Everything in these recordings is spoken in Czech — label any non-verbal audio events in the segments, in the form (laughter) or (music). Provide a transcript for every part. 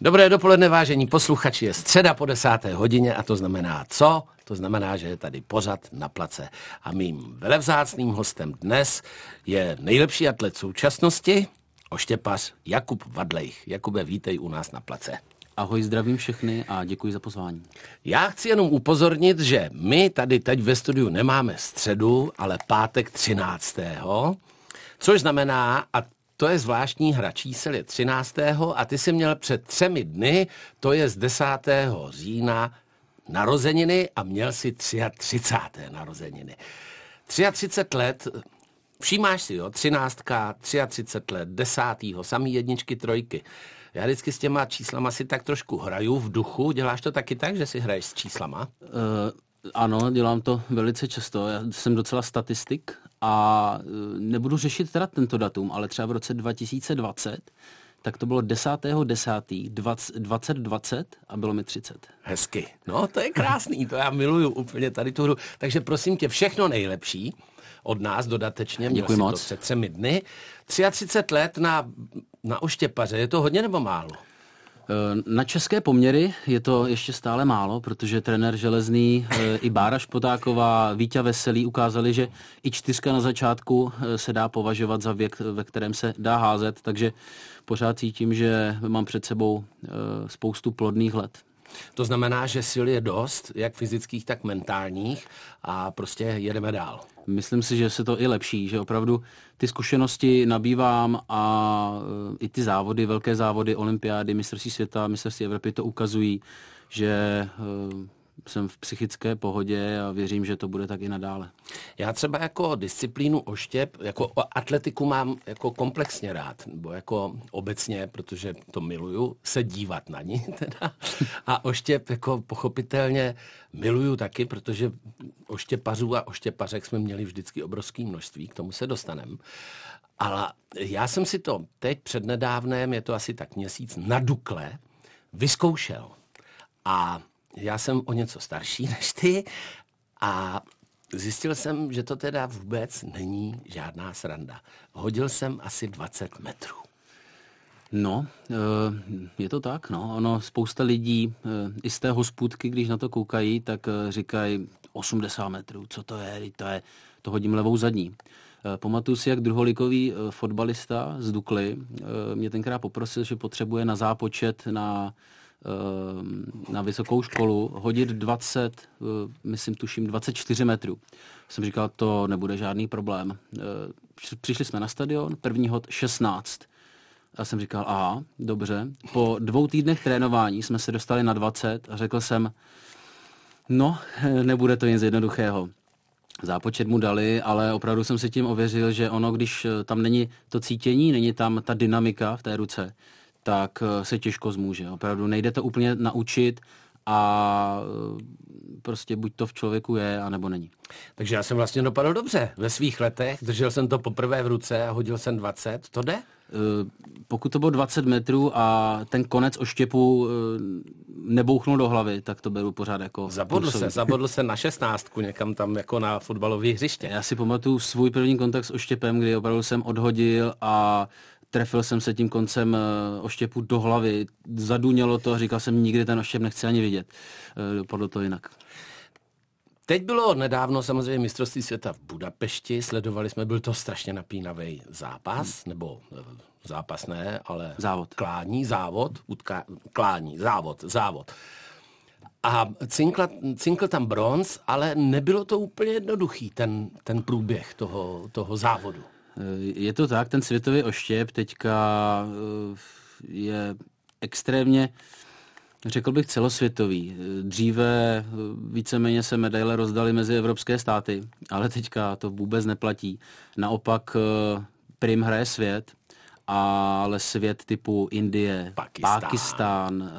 Dobré dopoledne, vážení posluchači. Je středa po desáté hodině a to znamená co? To znamená, že je tady pořad na place. A mým velevzácným hostem dnes je nejlepší atlet současnosti, oštěpař Jakub Vadlejch. Jakube, vítej u nás na place. Ahoj, zdravím všechny a děkuji za pozvání. Já chci jenom upozornit, že my tady teď ve studiu nemáme středu, ale pátek 13. Což znamená, a to je zvláštní hra čísel je 13. a ty jsi měl před třemi dny, to je z 10. října, narozeniny a měl si 33. narozeniny. 33 let, všímáš si, jo, 13. 33 let, 10. samý jedničky, trojky. Já vždycky s těma číslama si tak trošku hraju v duchu. Děláš to taky tak, že si hraješ s číslama? Uh, ano, dělám to velice často. Já jsem docela statistik a e, nebudu řešit teda tento datum, ale třeba v roce 2020 tak to bylo 10.10. 2020 a bylo mi 30. Hezky. No, to je krásný, to já miluju úplně tady tu hru. Takže prosím tě, všechno nejlepší od nás dodatečně. Děkuji moc. to před třemi dny. 33 let na, na oštěpaře, je to hodně nebo málo? Na české poměry je to ještě stále málo, protože trenér Železný eh, i Bára Špotáková, Vítě Veselý ukázali, že i čtyřka na začátku eh, se dá považovat za věk, ve kterém se dá házet, takže pořád cítím, že mám před sebou eh, spoustu plodných let. To znamená, že sil je dost, jak fyzických, tak mentálních a prostě jedeme dál. Myslím si, že se to i lepší, že opravdu ty zkušenosti nabývám a e, i ty závody, velké závody, olympiády, mistrovství světa, mistrovství Evropy to ukazují, že e, jsem v psychické pohodě a věřím, že to bude tak i nadále. Já třeba jako disciplínu oštěp, jako atletiku mám jako komplexně rád, nebo jako obecně, protože to miluju, se dívat na ní (laughs) teda. A oštěp jako pochopitelně miluju taky, protože oštěpařů a oštěpařek jsme měli vždycky obrovské množství, k tomu se dostaneme. Ale já jsem si to teď přednedávném, je to asi tak měsíc, na Dukle vyzkoušel. A já jsem o něco starší (laughs) než ty a zjistil jsem, že to teda vůbec není žádná sranda. Hodil jsem asi 20 metrů. No, eh, je to tak, no. Ono, spousta lidí eh, i z té hospůdky, když na to koukají, tak eh, říkají 80 metrů, co to je, to je, to hodím levou zadní. Pamatuju si, jak druholikový fotbalista z Dukly mě tenkrát poprosil, že potřebuje na zápočet na na vysokou školu hodit 20, myslím tuším 24 metrů. Jsem říkal, to nebude žádný problém. Přišli jsme na stadion, první hod 16. A jsem říkal, a dobře. Po dvou týdnech trénování jsme se dostali na 20 a řekl jsem, no, (laughs) nebude to nic jednoduchého. Zápočet mu dali, ale opravdu jsem si tím ověřil, že ono, když tam není to cítění, není tam ta dynamika v té ruce, tak se těžko zmůže. Opravdu nejde to úplně naučit a prostě buď to v člověku je, anebo není. Takže já jsem vlastně dopadl dobře. Ve svých letech držel jsem to poprvé v ruce a hodil jsem 20. To jde? Eh, pokud to bylo 20 metrů a ten konec oštěpu eh, nebouchnul do hlavy, tak to beru pořád jako... Zabodl se, zabodl se na šestnáctku někam tam jako na fotbalové hřiště. Já si pamatuju svůj první kontakt s oštěpem, kdy opravdu jsem odhodil a trefil jsem se tím koncem eh, oštěpu do hlavy. Zadunělo to a říkal jsem, nikdy ten oštěp nechci ani vidět. Dopadlo to jinak. Teď bylo nedávno samozřejmě mistrovství světa v Budapešti, sledovali jsme, byl to strašně napínavý zápas, hmm. nebo eh, zápas ne, ale závod. klání, závod, utka, klání, závod, závod. A cinkla, cinkl tam bronz, ale nebylo to úplně jednoduchý, ten, ten průběh toho, toho závodu. Eh, je to tak, ten světový oštěp teďka eh, je extrémně Řekl bych celosvětový. Dříve víceméně se medaile rozdaly mezi evropské státy, ale teďka to vůbec neplatí. Naopak eh, prim hraje svět, ale svět typu Indie, Pakistán, Pakistán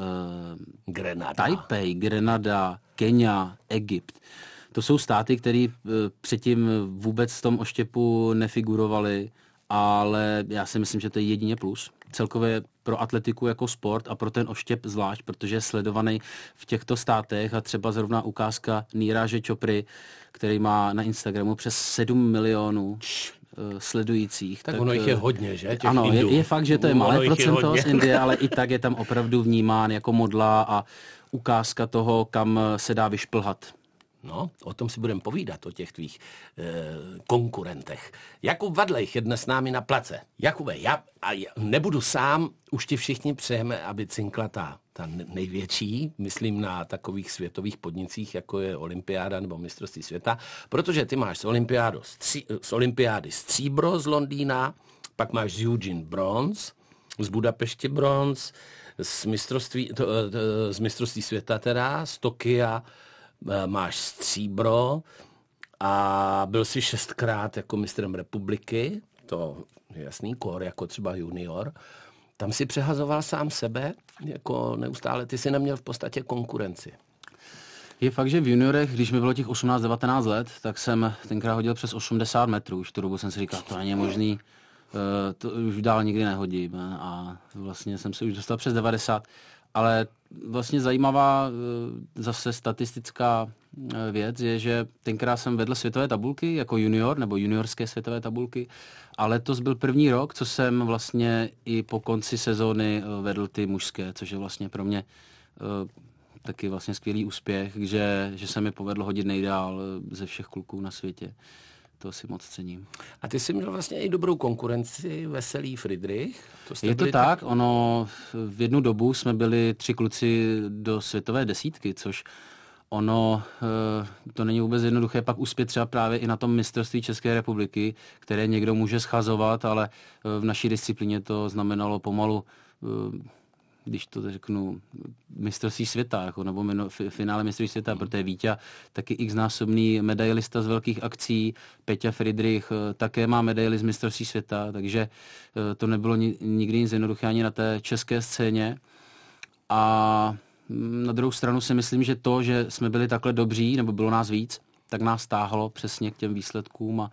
Grenada. Taipei, Grenada, Kenia, Egypt. To jsou státy, které uh, předtím vůbec v tom oštěpu nefigurovaly, ale já si myslím, že to je jedině plus celkově pro atletiku jako sport a pro ten oštěp zvlášť, protože je sledovaný v těchto státech a třeba zrovna ukázka Níráže Čopry, který má na Instagramu přes 7 milionů sledujících. Tak, tak ono jich je hodně, že? Těch ano, je, je fakt, že to je malé procento z (laughs) Indie, ale i tak je tam opravdu vnímán jako modla a ukázka toho, kam se dá vyšplhat. No, o tom si budeme povídat, o těch tvých e, konkurentech. Jakub Vadlejch je dnes s námi na place. Jakube, já, a já nebudu sám, už ti všichni přejeme, aby cinkla ta, ta největší, myslím na takových světových podnicích, jako je Olympiáda nebo mistrovství světa, protože ty máš z, olympiádu, stří, z olympiády stříbro z Londýna, pak máš z Eugene bronz, z Budapešti bronz, z mistrovství, to, to, z mistrovství světa teda, z Tokia, máš stříbro a byl si šestkrát jako mistrem republiky, to je jasný, kor jako třeba junior. Tam si přehazoval sám sebe, jako neustále, ty si neměl v podstatě konkurenci. Je fakt, že v juniorech, když mi bylo těch 18-19 let, tak jsem tenkrát hodil přes 80 metrů. Už tu dobu jsem si říkal, to není možný, eh, to už dál nikdy nehodím. A vlastně jsem se už dostal přes 90 ale vlastně zajímavá eh, zase statistická eh, věc je, že tenkrát jsem vedl světové tabulky jako junior nebo juniorské světové tabulky a letos byl první rok, co jsem vlastně i po konci sezóny eh, vedl ty mužské, což je vlastně pro mě taky vlastně skvělý úspěch, že, že se mi povedlo hodit nejdál ze všech kluků na světě to si moc cením. A ty jsi měl vlastně i dobrou konkurenci, Veselý Friedrich. To Je to tak, tak, ono v jednu dobu jsme byli tři kluci do světové desítky, což ono, eh, to není vůbec jednoduché pak uspět třeba právě i na tom mistrovství České republiky, které někdo může schazovat, ale eh, v naší disciplíně to znamenalo pomalu eh, když to řeknu, mistrovství světa, jako, nebo mino, finále mistrovství světa, mm. protože Vítě taky x-násobný medailista z velkých akcí, Peťa Friedrich eh, také má medaily z mistrovství světa, takže eh, to nebylo nikdy nic jednoduché ani na té české scéně. A mm, na druhou stranu si myslím, že to, že jsme byli takhle dobří, nebo bylo nás víc, tak nás táhlo přesně k těm výsledkům a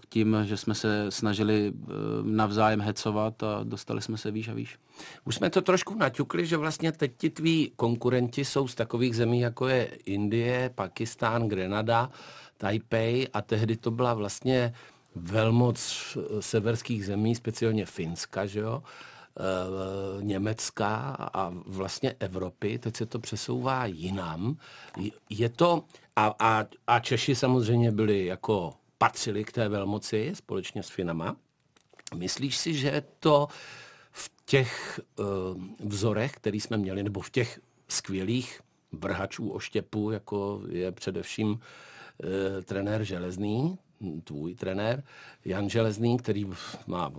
k tím, že jsme se snažili eh, navzájem hecovat a dostali jsme se výš a výš. Už jsme to trošku naťukli, že vlastně teď ti tví konkurenti jsou z takových zemí, jako je Indie, Pakistán, Grenada, Taipei a tehdy to byla vlastně velmoc severských zemí, speciálně Finska, že jo? E, Německa a vlastně Evropy, teď se to přesouvá jinam. Je to, a, a, a Češi samozřejmě byli jako patřili k té velmoci společně s Finama. Myslíš si, že to v těch uh, vzorech, který jsme měli, nebo v těch skvělých vrhačů oštěpu, jako je především uh, trenér Železný, tvůj trenér, Jan Železný, který má,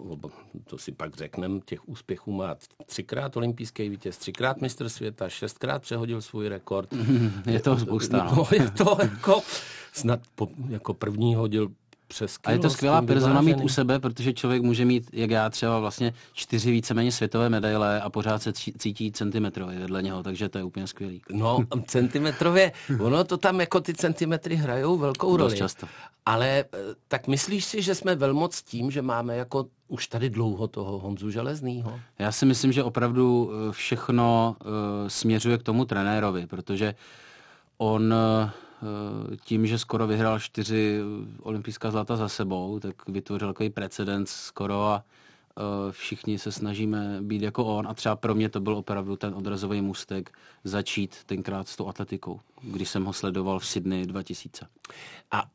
to si pak řekneme, těch úspěchů má třikrát olympijský vítěz, třikrát mistr světa, šestkrát přehodil svůj rekord. (laughs) Je to spousta. (laughs) No, je to jako, snad po, jako první hodil přes A je to skvělá persona mít u sebe, protože člověk může mít, jak já třeba vlastně čtyři víceméně světové medaile a pořád se cítí centimetrově vedle něho, takže to je úplně skvělý. No, (laughs) centimetrově, ono to tam jako ty centimetry hrajou velkou roli. Dost často. Ale eh, tak myslíš si, že jsme velmoc tím, že máme jako už tady dlouho toho Honzu Železnýho? Já si myslím, že opravdu eh, všechno uh, směřuje k tomu trenérovi, protože on uh, tím, že skoro vyhrál čtyři olympijská zlata za sebou, tak vytvořil takový precedens skoro a eh, všichni se snažíme být jako on a třeba pro mě to byl opravdu ten odrazový můstek začít tenkrát s tou atletikou, když jsem ho sledoval v Sydney 2000. A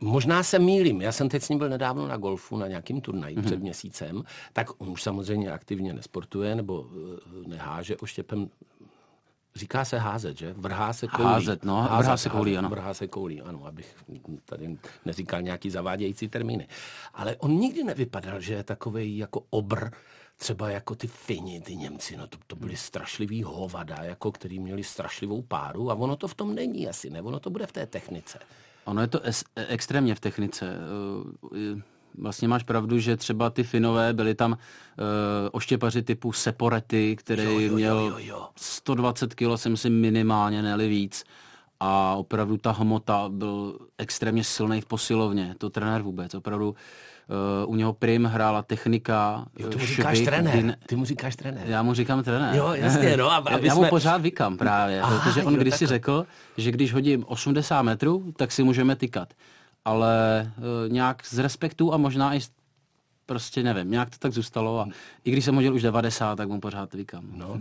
možná se mýlím, já jsem teď s ním byl nedávno na golfu na nějakým turnaji mm-hmm. před měsícem, tak on už samozřejmě aktivně nesportuje nebo eh, neháže oštěpem Říká se házet, že? Vrhá se koulí. Házet, no, házet, vrhá se koulí, ano. Vrhá se koulí, ano, abych tady neříkal nějaký zavádějící termíny. Ale on nikdy nevypadal, že je takový jako obr, třeba jako ty Fini, ty Němci, no to, to byly strašlivý hovada, jako který měli strašlivou páru a ono to v tom není asi, ne? Ono to bude v té technice. Ono je to es, extrémně v technice. Uh, vlastně máš pravdu, že třeba ty Finové byli tam uh, oštěpaři typu Seporety, který jo, jo, měl jo, jo, jo. 120 kg, jsem si minimálně, neli víc. A opravdu ta hmota byl extrémně silný v posilovně. To trenér vůbec. Opravdu Uh, u něho prim hrála technika. Jo, ty mu říkáš švik, trenér. Din... Ty mu říkáš trenér. Já mu říkám trenér. Jo, jasně, no. A, (laughs) já jsme... mu pořád vykám právě, Aha, protože on když si řekl, že když hodím 80 metrů, tak si můžeme tykat ale uh, nějak z respektu a možná i prostě nevím, nějak to tak zůstalo a i když jsem hodil už 90, tak mu pořád vykám. No. Uh,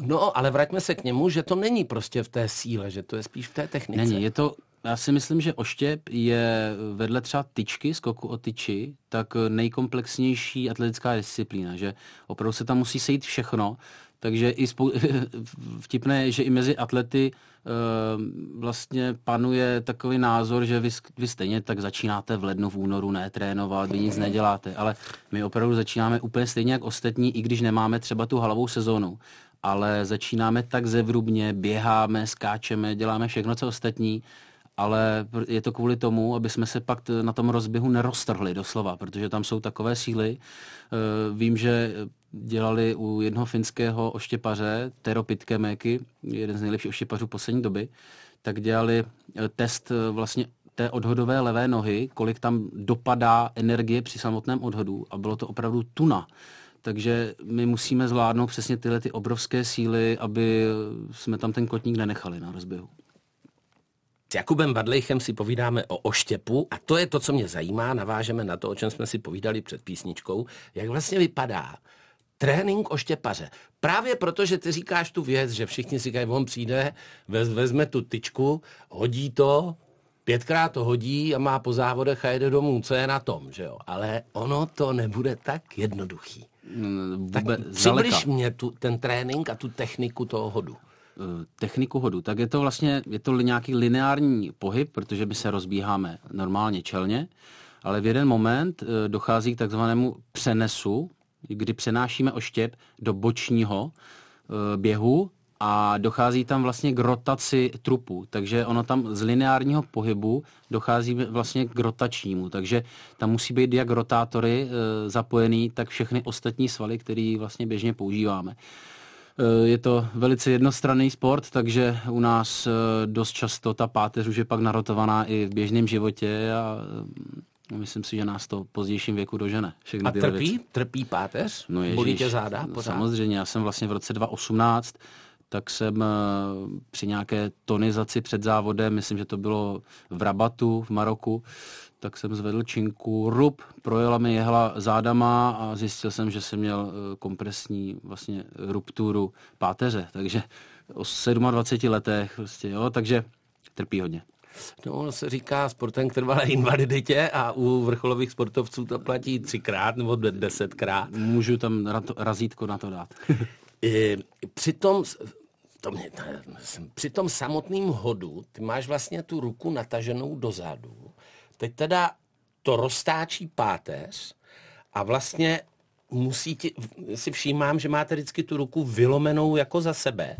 no, ale vraťme se k němu, že to není prostě v té síle, že to je spíš v té technice. Není, je to, já si myslím, že oštěp je vedle třeba tyčky, skoku o tyči, tak nejkomplexnější atletická disciplína, že opravdu se tam musí sejít všechno, takže i spou- (laughs) vtipné je, že i mezi atlety uh, vlastně panuje takový názor, že vy, vy stejně tak začínáte v lednu, v únoru ne trénovat, vy nic neděláte, ale my opravdu začínáme úplně stejně jak ostatní, i když nemáme třeba tu halovou sezónu ale začínáme tak zevrubně, běháme, skáčeme, děláme všechno, co ostatní, ale je to kvůli tomu, aby jsme se pak na tom rozběhu neroztrhli doslova, protože tam jsou takové síly. Eh, vím, že dělali u jednoho finského oštěpaře, Tero Pitkemeky, jeden z nejlepších oštěpařů poslední doby, tak dělali eh, test eh, vlastně té odhodové levé nohy, kolik tam dopadá energie při samotném odhodu a bylo to opravdu tuna. Takže my musíme zvládnout přesně tyhle ty obrovské síly, aby jsme tam ten kotník nenechali na rozběhu. S Jakubem Badlejchem si povídáme o oštěpu a to je to, co mě zajímá. Navážeme na to, o čem jsme si povídali před písničkou. Jak vlastně vypadá trénink oštěpaře. Právě proto, že ty říkáš tu věc, že všichni si říkají, on přijde, vez, vezme tu tyčku, hodí to, pětkrát to hodí a má po závodech a jede domů. Co je na tom, že jo? Ale ono to nebude tak jednoduchý. Mm, tak přibliž mě tu, ten trénink a tu techniku toho hodu. Eh, techniku hodu, tak je to vlastně je to nějaký lineární pohyb, protože my se rozbíháme normálně čelně, ale v jeden moment eh, dochází k takzvanému přenesu, kdy přenášíme oštěp do bočního eh, běhu a dochází tam vlastně k rotaci trupu, takže ono tam z lineárního pohybu dochází vlastně k rotačnímu, takže tam musí být jak rotátory zapojený, tak všechny ostatní svaly, které vlastně běžně používáme. Eh, je to velice jednostranný sport, takže u nás eh, dost často ta páteř už je pak narotovaná i v běžném životě a eh, myslím si, že nás to v pozdějším věku dožene. Všechny a trpí? Věci. Trpí páteř? No ježiš, Bolí tě záda? Pořád? Samozřejmě, já jsem vlastně v roce 2018 tak jsem při nějaké tonizaci před závodem, myslím, že to bylo v Rabatu v Maroku, tak jsem zvedl činku, rub, projela mi jehla zádama a zjistil jsem, že jsem měl eh, kompresní vlastně rupturu páteře, takže o 27 letech prostě, jo, takže trpí hodně. No, ono se říká sportem k trvalé invaliditě a u vrcholových sportovců to platí třikrát nebo desetkrát. Můžu tam razítko na to dát. (laughs) Přitom to mě, při tom samotným hodu ty máš vlastně tu ruku nataženou dozadu Teď teda to roztáčí páteř a vlastně musí ti, si všímám, že máte vždycky tu ruku vylomenou jako za sebe.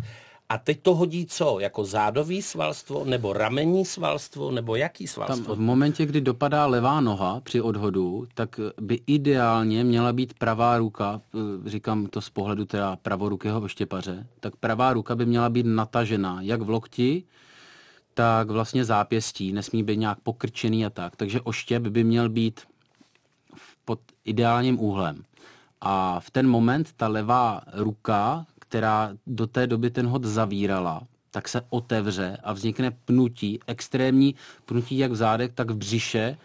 A teď to hodí co? Jako zádový svalstvo, nebo ramenní svalstvo, nebo jaký svalstvo? Tam v momentě, kdy dopadá levá noha při odhodu, tak by ideálně měla být pravá ruka, eh, říkám to z pohledu teda pravorukého oštěpaře, tak pravá ruka by měla být natažená jak v lokti, tak vlastně zápěstí nesmí být nějak pokrčený a tak. Takže oštěp by měl být pod ideálním úhlem. A v ten moment ta levá ruka, která do té doby ten hod zavírala, tak se otevře a vznikne pnutí, extrémní pnutí jak v zádech, tak v břiše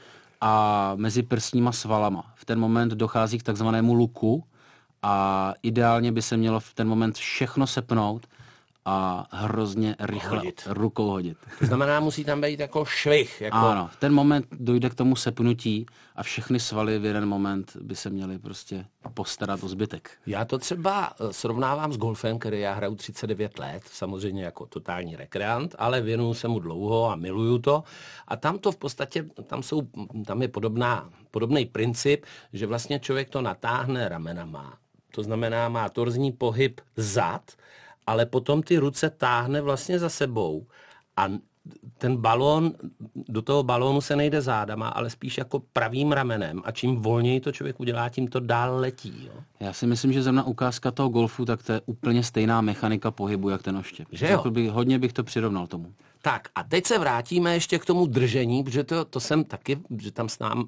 a mezi prsníma svalama. V ten moment dochází k takzvanému luku a ideálně by se mělo v ten moment všechno sepnout a hrozně rychle hodit. rukou hodit. To znamená, musí tam být jako švih. Jako... Ano, v ten moment dojde k tomu sepnutí a všechny svaly v jeden moment by se měly prostě postarat o zbytek. Já to třeba eh, srovnávám s golfem, který já hraju 39 let, samozřejmě jako totální rekreant, ale věnuju se mu dlouho a miluju to. A tam to v podstatě, tam, jsou, tam je podobná, podobný princip, že vlastně člověk to natáhne ramenama. To znamená, má torzní pohyb zad, ale potom ty ruce táhne vlastně za sebou a ten balón, do toho balónu se nejde zádama, ale spíš jako pravým ramenem a čím volněji to člověk udělá, tím to dál letí. Jo? Já si myslím, že zrovna ukázka toho golfu, tak to je úplně stejná mechanika pohybu, jak ten oštěp. Že jo? Bych, hodně bych to přirovnal tomu. Tak a teď se vrátíme ještě k tomu držení, protože to, to jsem taky, že tam s nám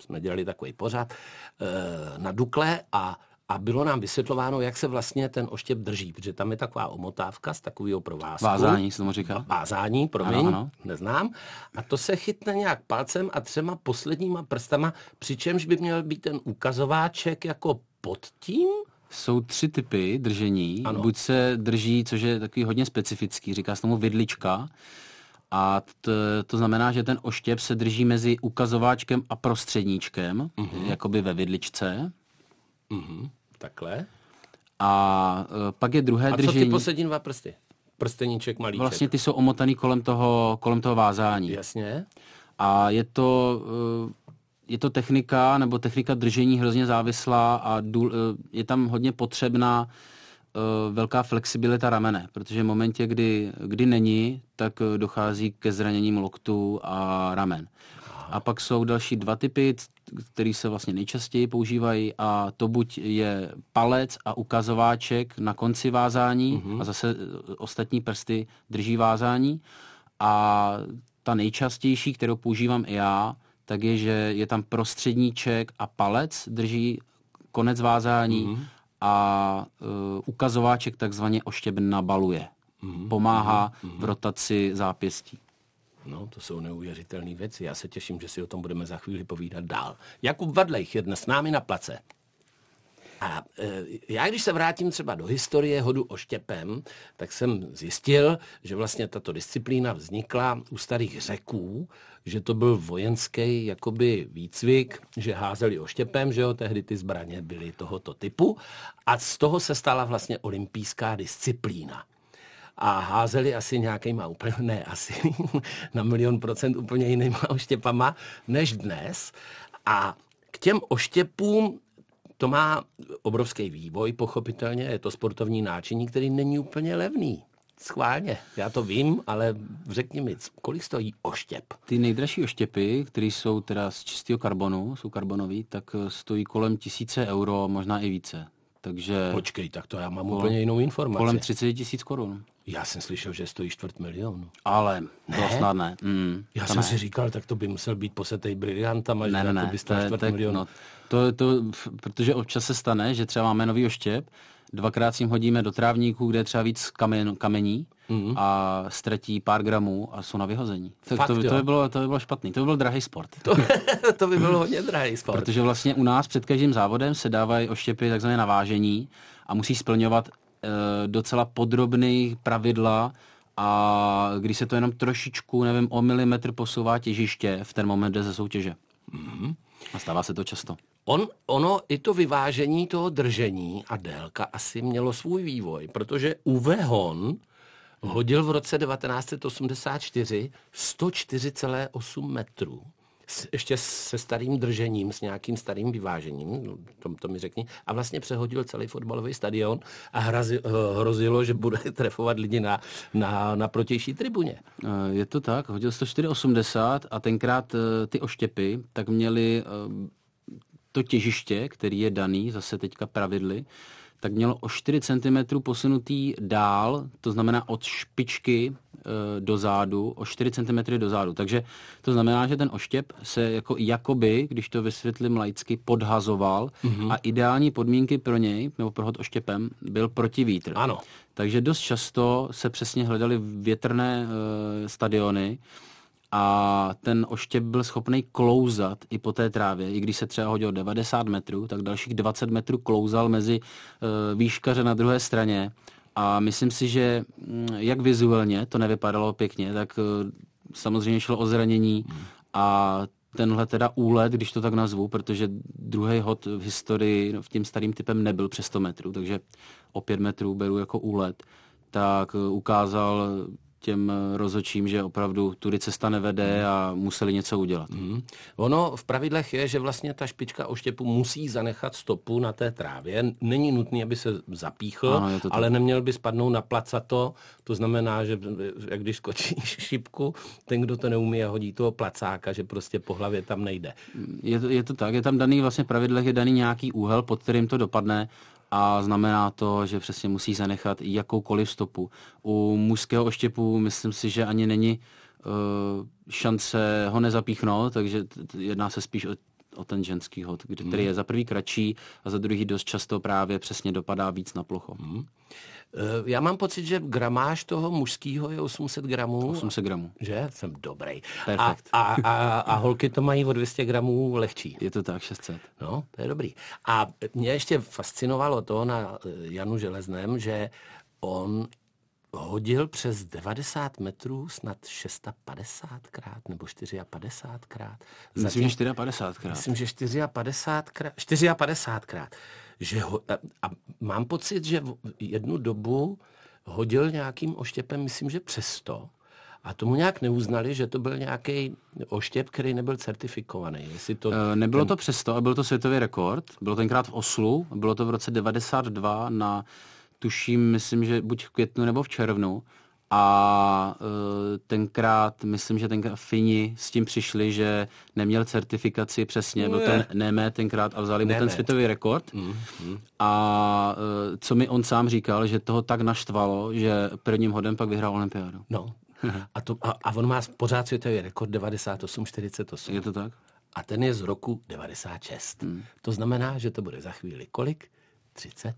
jsme dělali takový pořad e, na Dukle a a bylo nám vysvětlováno, jak se vlastně ten oštěp drží, protože tam je taková omotávka z takového provázku. Vázání se tomu říká. Vázání, promiň, ano, ano. neznám. A to se chytne nějak palcem a třema posledníma prstama, přičemž by měl být ten ukazováček jako pod tím, jsou tři typy držení. Ano. Buď se drží, což je takový hodně specifický, říká se tomu vidlička, a to, to znamená, že ten oštěp se drží mezi ukazováčkem a prostředníčkem, uh-huh. jakoby ve vidličce. Uh-huh. Takhle. A uh, pak je druhé a držení. A co ty poslední dva prsty? Prsteníček, malíček. Vlastně ty jsou omotaný kolem toho, kolem toho vázání. Jasně. A je to, uh, je to technika, nebo technika držení hrozně závislá a důl, uh, je tam hodně potřebná velká flexibilita ramene, protože v momentě, kdy, kdy není, tak dochází ke zraněním loktu a ramen. A pak jsou další dva typy, které se vlastně nejčastěji používají a to buď je palec a ukazováček na konci vázání mm-hmm. a zase e, ostatní prsty drží vázání a ta nejčastější, kterou používám i já, tak je, že je tam prostředníček a palec drží konec vázání mm-hmm. a uh, ukazováček takzvaně oštěb nabaluje. Mm-hmm. Pomáhá mm-hmm. v rotaci zápěstí. No, to jsou neuvěřitelné věci. Já se těším, že si o tom budeme za chvíli povídat dál. Jakub Vadlejch je dnes s námi na place. A e, já, když se vrátím třeba do historie hodu oštěpem, tak jsem zjistil, že vlastně tato disciplína vznikla u starých řeků, že to byl vojenský jakoby výcvik, že házeli oštěpem, že jo, tehdy ty zbraně byly tohoto typu a z toho se stala vlastně olympijská disciplína a házeli asi nějakýma úplně, ne asi, (laughs) na milion procent úplně jinýma (laughs) oštěpama než dnes. A k těm oštěpům to má obrovský vývoj, pochopitelně, je to sportovní náčiní, který není úplně levný. Schválně, já to vím, ale řekni mi, kolik stojí oštěp? Ty nejdražší oštěpy, které jsou teda z čistého karbonu, jsou karbonový, tak stojí kolem tisíce euro, možná i více. Takže... Počkej, tak to já mám kolem, úplně jinou informaci. Kolem 30 tisíc korun. Já jsem slyšel, že stojí čtvrt milionu. Ale ne? to snad ne. Mm, Já jsem ne. si říkal, tak to by musel být posetej briliantama, ne, ne, ne, by to, čtvrt to, milionu. No, to, to, protože občas se stane, že třeba máme nový oštěp, dvakrát s ním hodíme do trávníku, kde je třeba víc kamen, kamení mm. a ztratí pár gramů a jsou na vyhození. Tak Fakt, to, by, to, by bylo, to by bylo špatný. To by byl drahý sport. To, (laughs) to by bylo hodně drahý sport. Protože vlastně u nás před každým závodem se dávají oštěpy takzvané na vážení a musí splňovat e, docela podrobný pravidla a když se to jenom trošičku, nevím, o milimetr posouvá těžiště, v ten moment jde ze soutěže. A stává se to často. On, ono i to vyvážení toho držení a délka asi mělo svůj vývoj, protože Uwe Hon hodil v roce 1984 104,8 metrů ještě se starým držením, s nějakým starým vyvážením, no, to, to mi řekni, a vlastně přehodil celý fotbalový stadion a hrazi, hrozilo, že bude (laughs) trefovat lidi na, na, na protější tribuně. Eh, je to tak, hodil 104,80 a tenkrát eh, ty oštěpy tak měli eh, to těžiště, který je daný zase teďka pravidly, tak mělo o 4 cm posunutý dál, to znamená od špičky e, do zádu, o 4 cm do zádu. Takže to znamená, že ten oštěp se jako, jakoby, když to vysvětlím laicky, podhazoval mm-hmm. a ideální podmínky pro něj, nebo pro hod oštěpem, byl protivítr. Ano. Takže dost často se přesně hledali větrné e, stadiony, a ten oštěp byl schopný klouzat i po té trávě. I když se třeba hodil 90 metrů, tak dalších 20 metrů klouzal mezi uh, výškaře na druhé straně. A myslím si, že mm, jak vizuálně to nevypadalo pěkně, tak uh, samozřejmě šlo o zranění a tenhle teda úlet, když to tak nazvu, protože druhý hod v historii v tím starým typem nebyl přes 100 metrů, takže o 5 metrů beru jako úlet, tak uh, ukázal těm eh, rozočím, že opravdu tudy cesta nevede a museli něco udělat. Mm. Ono v pravidlech je, že vlastně ta špička oštěpu musí zanechat stopu na té trávě. Není nutný, aby se zapíchl, ano, ale neměl by spadnout na placato. To znamená, že jak když skočíš (laughs) šipku, ten, kdo to neumí a hodí toho placáka, že prostě po hlavě tam nejde. Je to, je to tak, je tam daný vlastně pravidlech je daný nějaký úhel, pod kterým to dopadne a znamená to, že přesně musí zanechat jakoukoliv stopu. U mužského oštěpu myslím si, že ani není uh, šance ho nezapíchnout, takže jedná se spíš o o ten ženský hod, který hmm. je za prvý kratší a za druhý dost často právě přesně dopadá víc na plocho. Hmm. Já mám pocit, že gramáž toho mužského je 800 gramů. 800 gramů. Že? Jsem dobrý. Perfekt. A, a, a, a holky to mají o 200 gramů lehčí. Je to tak, 600. No, to je dobrý. A mě ještě fascinovalo to na Janu Železném, že on hodil přes 90 metrů snad 650krát nebo 54krát. Myslím, že 54krát. Myslím, že 54krát. 54krát. Že ho, a, a mám pocit, že jednu dobu hodil nějakým oštěpem, myslím, že přes 100. A tomu nějak neuznali, že to byl nějaký oštěp, který nebyl certifikovaný. Jestli to, e, Nebylo ten... to přesto, byl to světový rekord. Bylo tenkrát v Oslu, bylo to v roce 92 na tuším, myslím, že buď v květnu nebo v červnu. A uh, tenkrát, myslím, že tenkrát Fini s tím přišli, že neměl certifikaci přesně, byl to Neme tenkrát a vzali mu ten světový rekord. Mm, mm. A uh, co mi on sám říkal, že toho tak naštvalo, že prvním hodem pak vyhrál olympiádu. No. A, to, a, a on má pořád světový rekord 98-48. Je to tak? A ten je z roku 96. Mm. To znamená, že to bude za chvíli kolik? 30?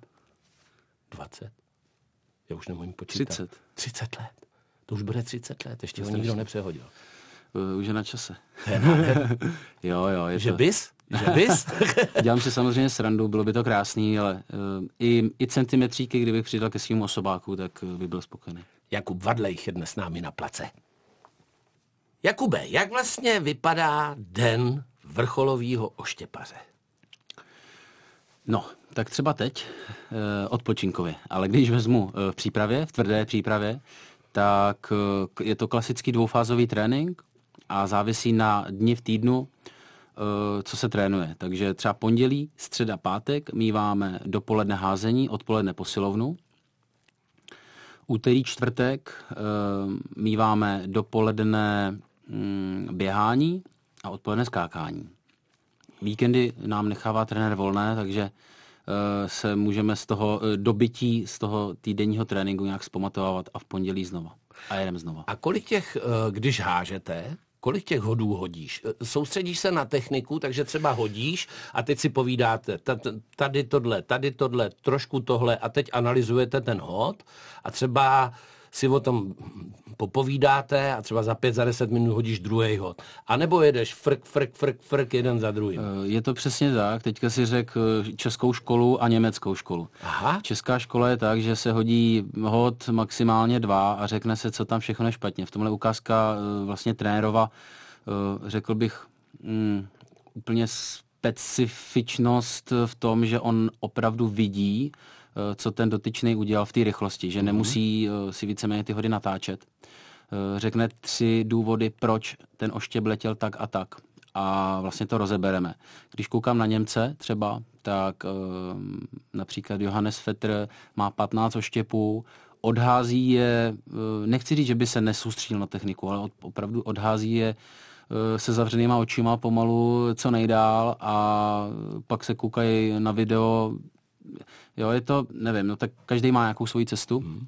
20? Já už nemůžu počítat. 30. 30 let. To už bude 30 let, ještě to ho nikdo nepřehodil. Uh, už je na čase. (laughs) jo, jo. Je že to... bys? Že bys? (laughs) Dělám si samozřejmě srandu, bylo by to krásný, ale uh, i, i centimetříky, kdybych přidal ke svým osobáku, tak uh, by byl spokojený. Jakub Vadlejch je dnes s námi na place. Jakube, jak vlastně vypadá den vrcholového oštěpaře? No, tak třeba teď eh, odpočinkově, ale když vezmu eh, v přípravě, v tvrdé přípravě, tak eh, je to klasický dvoufázový trénink a závisí na dni v týdnu, co se trénuje. Takže třeba pondělí, středa, pátek míváme dopoledne házení, odpoledne posilovnu. Úterý, čtvrtek míváme dopoledne mm, běhání a odpoledne skákání. Víkendy nám nechává trenér volné, takže se můžeme z toho eh, dobytí, z toho týdenního tréninku nějak zpamatovávat a v pondělí znova. A jedeme znova. A kolik těch, eh, když hážete, kolik těch hodů hodíš? Soustředíš se na techniku, takže třeba hodíš a teď si povídáte, tady tohle, tady tohle, trošku tohle a teď analyzujete ten hod a třeba si o tom popovídáte a třeba za pět, za deset minut hodíš druhý hod. A nebo jedeš frk, frk, frk, frk jeden za druhým. Eh, je to přesně tak. Teďka si řekl eh, českou školu a německou školu. Aha. Česká škola je tak, že se hodí hod maximálně dva a řekne se, co tam všechno je špatně. V tomhle ukázka eh, vlastně trenérova, řekl bych, um, úplně specifičnost v tom, že on opravdu vidí, co ten dotyčný udělal v té rychlosti, že mm-hmm. nemusí eh, si víceméně ty hody natáčet. Eh, řekne tři důvody, proč ten oštěb letěl tak a tak. A vlastně to rozebereme. Když koukám na Němce třeba, tak například Johannes Vetter má 15 oštěpů, odhází je, nechci říct, že by se nesoustředil na techniku, ale opravdu odhází je se zavřenýma očima pomalu co nejdál a pak se koukají na video Jo, je to, nevím, no tak každý má nějakou svoji cestu. Hmm.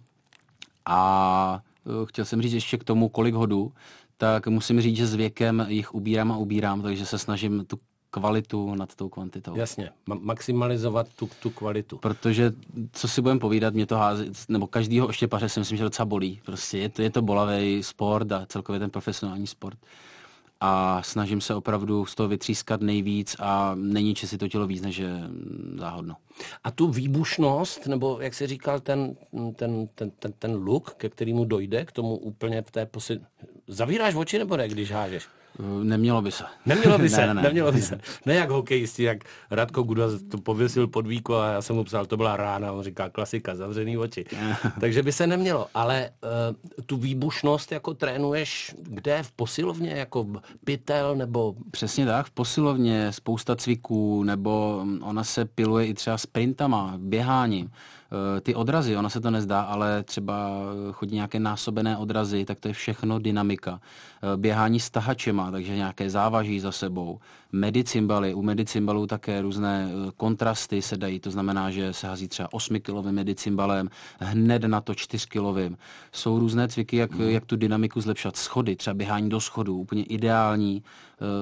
A uh, chtěl jsem říct ještě k tomu, kolik hodů, tak musím říct, že s věkem jich ubírám a ubírám, takže se snažím tu kvalitu nad tou kvantitou. Jasně, ma- maximalizovat tu, tu kvalitu. Protože, co si budeme povídat, mě to hází, nebo každýho oštěpaře si myslím, že docela bolí. Prostě je to, je to bolavý sport a celkově ten profesionální sport a snažím se opravdu z toho vytřískat nejvíc a neníčit si to tělo víc, než je záhodno. A tu výbušnost, nebo jak jsi říkal, ten, ten, ten, ten, ten look, ke kterému dojde, k tomu úplně v té posi... Zavíráš oči nebo ne, když hážeš? Nemělo by se. Nemělo by (laughs) se, ne, ne, ne. nemělo by se. (laughs) Ne jak hokejisti, jak Radko Guda to pověsil pod víko a já jsem mu psal, to byla rána, on říká klasika, zavřený oči. (laughs) Takže by se nemělo, ale uh, tu výbušnost jako trénuješ kde? V posilovně, jako pytel nebo... Přesně tak, v posilovně spousta cviků, nebo ona se piluje i třeba sprintama, běháním. Eh, ty odrazy, ono se to nezdá, ale třeba chodí nějaké násobené odrazy, tak to je všechno dynamika. Eh, běhání s tahačema, takže nějaké závaží za sebou. Medicimbaly, u medicimbalů také různé eh, kontrasty se dají, to znamená, že se hazí třeba 8-kilovým medicimbalem, hned na to 4-kilovým. Jsou různé cviky, jak, mm. jak tu dynamiku zlepšat. Schody, třeba běhání do schodů, úplně ideální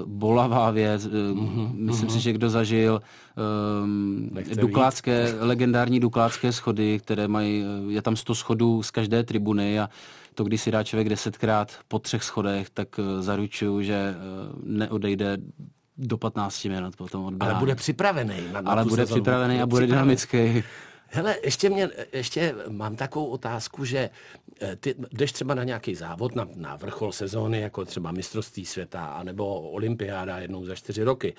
bolavá věc. Mm-hmm, Myslím mm-hmm. si, že kdo zažil um, duklácké, (laughs) legendární duklácké schody, které mají, je tam 100 schodů z každé tribuny a to, když si dá člověk desetkrát po třech schodech, tak zaručuju, že neodejde do 15 minut potom od Ale bude připravený. Na, na Ale bude sezonu. připravený a bude dynamický. Hele, ještě, mě, ještě mám takovou otázku, že eh, ty jdeš třeba na nějaký závod, na, na vrchol sezóny, jako třeba mistrovství světa, anebo olympiáda jednou za čtyři roky.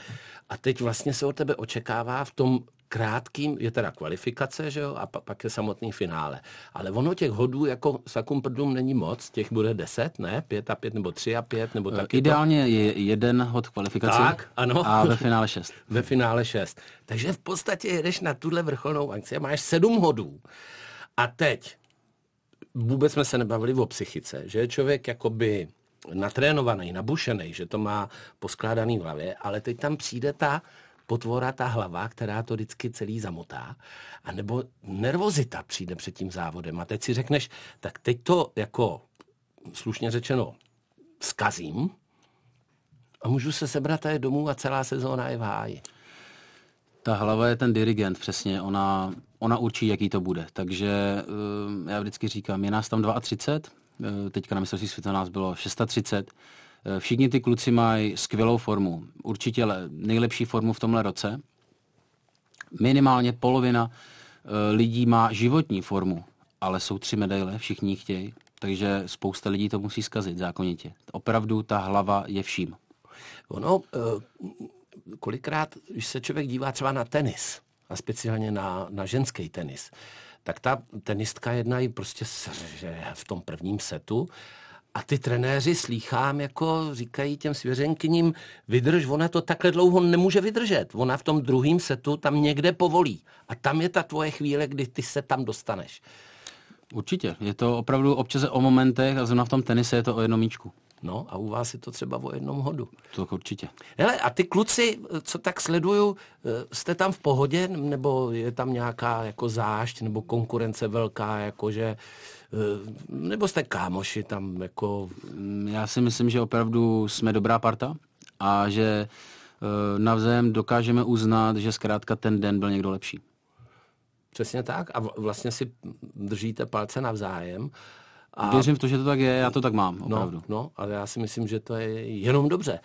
A teď vlastně se od tebe očekává v tom krátkým, je teda kvalifikace, že jo, a pak je samotný finále. Ale ono těch hodů jako sakum prdům není moc, těch bude deset, ne? Pět a pět, nebo tři a pět, nebo tak. Ideálně to... je jeden hod kvalifikace tak, ano. a ve finále šest. (laughs) ve finále šest. Takže v podstatě jedeš na tuhle vrcholnou akci a máš sedm hodů. A teď, vůbec jsme se nebavili o psychice, že je člověk jakoby natrénovaný, nabušený, že to má poskládaný v hlavě, ale teď tam přijde ta potvora, ta hlava, která to vždycky celý zamotá, a nebo nervozita přijde před tím závodem. A teď si řekneš, tak teď to jako slušně řečeno skazím a můžu se sebrat a je domů a celá sezóna je v háji. Ta hlava je ten dirigent, přesně. Ona, ona určí, jaký to bude. Takže eh, já vždycky říkám, je nás tam 32, eh, teďka na mistrovství světa nás bylo 630, Eh, všichni ty kluci mají skvělou formu. Určitě nejlepší formu v tomhle roce. Minimálně polovina eh, lidí má životní formu, ale jsou tři medaile, všichni chtějí, takže spousta lidí to musí zkazit zákonitě. Opravdu ta hlava je vším. Ono, eh, kolikrát, když se člověk dívá třeba na tenis, a speciálně na, na ženský tenis, tak ta tenistka jedna i prostě v tom prvním setu a ty trenéři slýchám, jako říkají těm svěřenkyním, vydrž, ona to takhle dlouho nemůže vydržet. Ona v tom druhém setu tam někde povolí. A tam je ta tvoje chvíle, kdy ty se tam dostaneš. Určitě. Je to opravdu občas o momentech a zrovna v tom tenise je to o jednom míčku. No a u vás je to třeba o jednom hodu. To určitě. Hele, a ty kluci, co tak sleduju, eh, jste tam v pohodě, nebo je tam nějaká jako zášť, nebo konkurence velká, jakože nebo jste kámoši tam jako... Mm, já si myslím, že opravdu jsme dobrá parta a že eh, navzájem dokážeme uznat, že zkrátka ten den byl někdo lepší. Přesně tak a vlastně si držíte palce navzájem. A... Věřím v to, že to tak je, já to tak mám, no, opravdu. No, no ale já si myslím, že to je jenom dobře.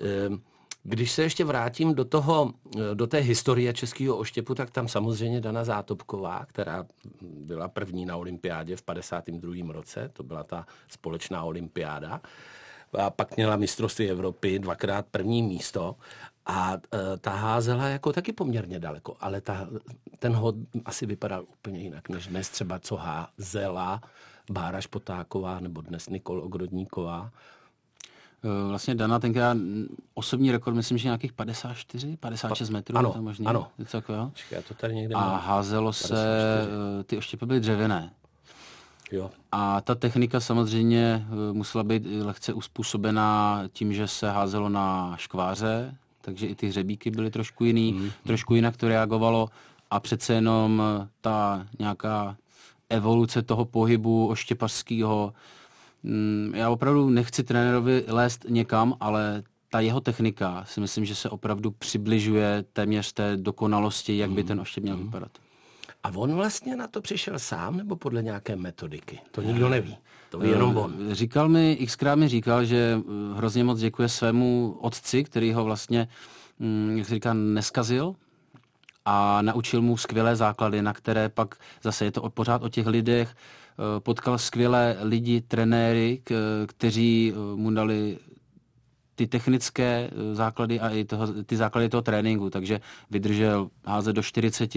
Ehm, když se ještě vrátím do, toho, do té historie českého oštěpu, tak tam samozřejmě Dana Zátopková, která byla první na olympiádě v 52. roce, to byla ta společná olympiáda, a pak měla mistrovství Evropy, dvakrát první místo a e, ta házela jako taky poměrně daleko, ale ta, ten hod asi vypadal úplně jinak, než dnes třeba co házela Bára Špotáková nebo dnes Nikol Ogrodníková. Eh, vlastně Dana tenkrát osobní rekord, myslím, že nějakých 54, 56 metrů. Ano, to možný, ano. Něco takového. Čekaj, to tady někde A házelo 54. se, eh, ty oštěpy byly dřevěné. Jo. A ta technika samozřejmě eh, musela být lehce uspůsobená tím, že se házelo na škváře, takže i ty hřebíky byly trošku jiný, mm. trošku jinak to reagovalo a přece jenom ta nějaká evoluce toho pohybu oštěpařského já opravdu nechci trenérovi lézt někam, ale ta jeho technika si myslím, že se opravdu přibližuje téměř té dokonalosti, jak by hmm. ten oštěp měl hmm. vypadat. A on vlastně na to přišel sám nebo podle nějaké metodiky? To nikdo neví. To ví jenom on. Eh, říkal mi, xkrát mi říkal, že eh, hrozně moc děkuje svému otci, který ho vlastně, mm, jak se říká, neskazil a naučil mu skvělé základy, na které pak zase je to pořád o těch lidech, Eh, potkal skvělé lidi, trenéry, kteří eh, mu dali ty technické eh, základy a i toho, ty základy toho tréninku, takže vydržel házet do 40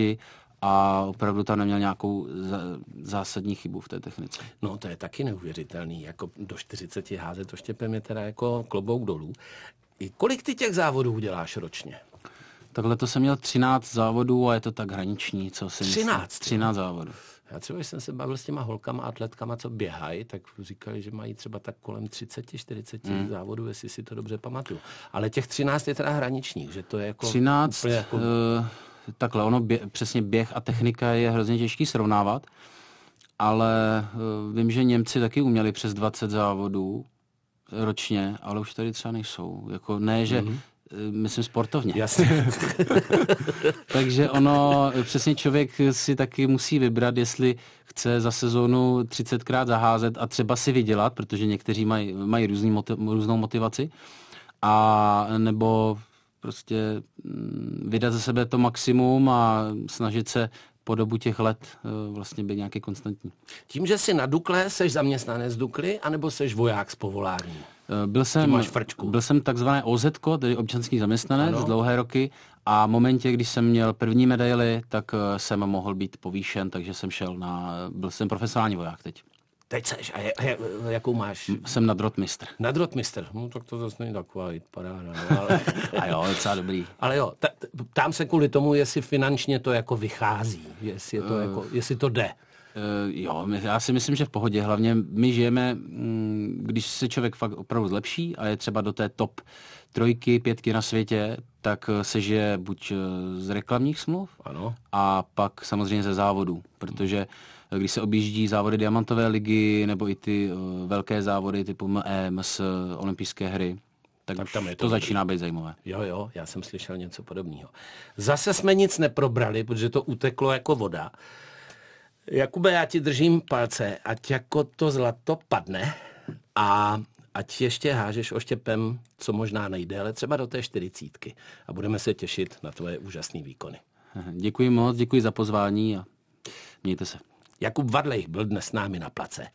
a opravdu tam neměl nějakou zásadní chybu v té technice. No to je taky neuvěřitelný, jako do 40 házet to štěpem je teda jako klobouk dolů. I kolik ty těch závodů uděláš ročně? Takhle to jsem měl 13 závodů a je to tak hraniční, co si 13? Myslím. 13 závodů. Já třeba, když jsem se bavil s těma holkama, atletkama, co běhají, tak říkali, že mají třeba tak kolem 30-40 mm. závodů, jestli si to dobře pamatuju. Ale těch 13 je teda hraničních, že to je jako... 13, jako... Uh, takhle, ono bě, přesně běh a technika je hrozně těžký srovnávat, ale uh, vím, že Němci taky uměli přes 20 závodů, ročně, ale už tady třeba nejsou. Jako ne, že mm-hmm. Myslím sportovně. Jasně. (laughs) Takže ono, přesně člověk si taky musí vybrat, jestli chce za sezónu 30krát zaházet a třeba si vydělat, protože někteří mají, mají různý motiv, různou motivaci, a nebo prostě mm, vydat ze sebe to maximum a snažit se po dobu těch let eh, vlastně být nějaký konstantní. Tím, že jsi na Dukle, seš zaměstnanec Dukly, anebo seš voják z povolání? Eh, byl jsem, byl jsem takzvané OZ, tedy občanský zaměstnanec, ano. dlouhé roky a v momentě, když jsem měl první medaily, tak eh, jsem mohl být povýšen, takže jsem šel na, byl jsem profesionální voják teď. Teď seš, a, je, a je, jakou máš? Jsem nadrotmistr. Nadrotmistr, no tak to zase není taková paráda. No, ale... (laughs) a jo, docela dobrý. Ale jo, ta, tam se kvůli tomu, jestli finančně to jako vychází, jestli, je to uh, jako, jestli to jde. Uh, jo, já si myslím, že v pohodě. Hlavně my žijeme, mm, když se člověk fakt opravdu zlepší a je třeba do té top trojky, pětky na světě, tak se žije buď z reklamních smluv ano. a pak samozřejmě ze závodů, protože když se objíždí závody diamantové ligy nebo i ty velké závody typu ME, MS, olympijské hry, tak, tak tam je to, to začíná být zajímavé. Jo, jo, já jsem slyšel něco podobného. Zase jsme nic neprobrali, protože to uteklo jako voda. Jakube, já ti držím palce, ať jako to zlato padne a ať ještě hážeš oštěpem, co možná nejde, ale třeba do té čtyřicítky. A budeme se těšit na tvoje úžasné výkony. Děkuji moc, děkuji za pozvání a mějte se. Jakub Vadlej byl dnes s námi na place.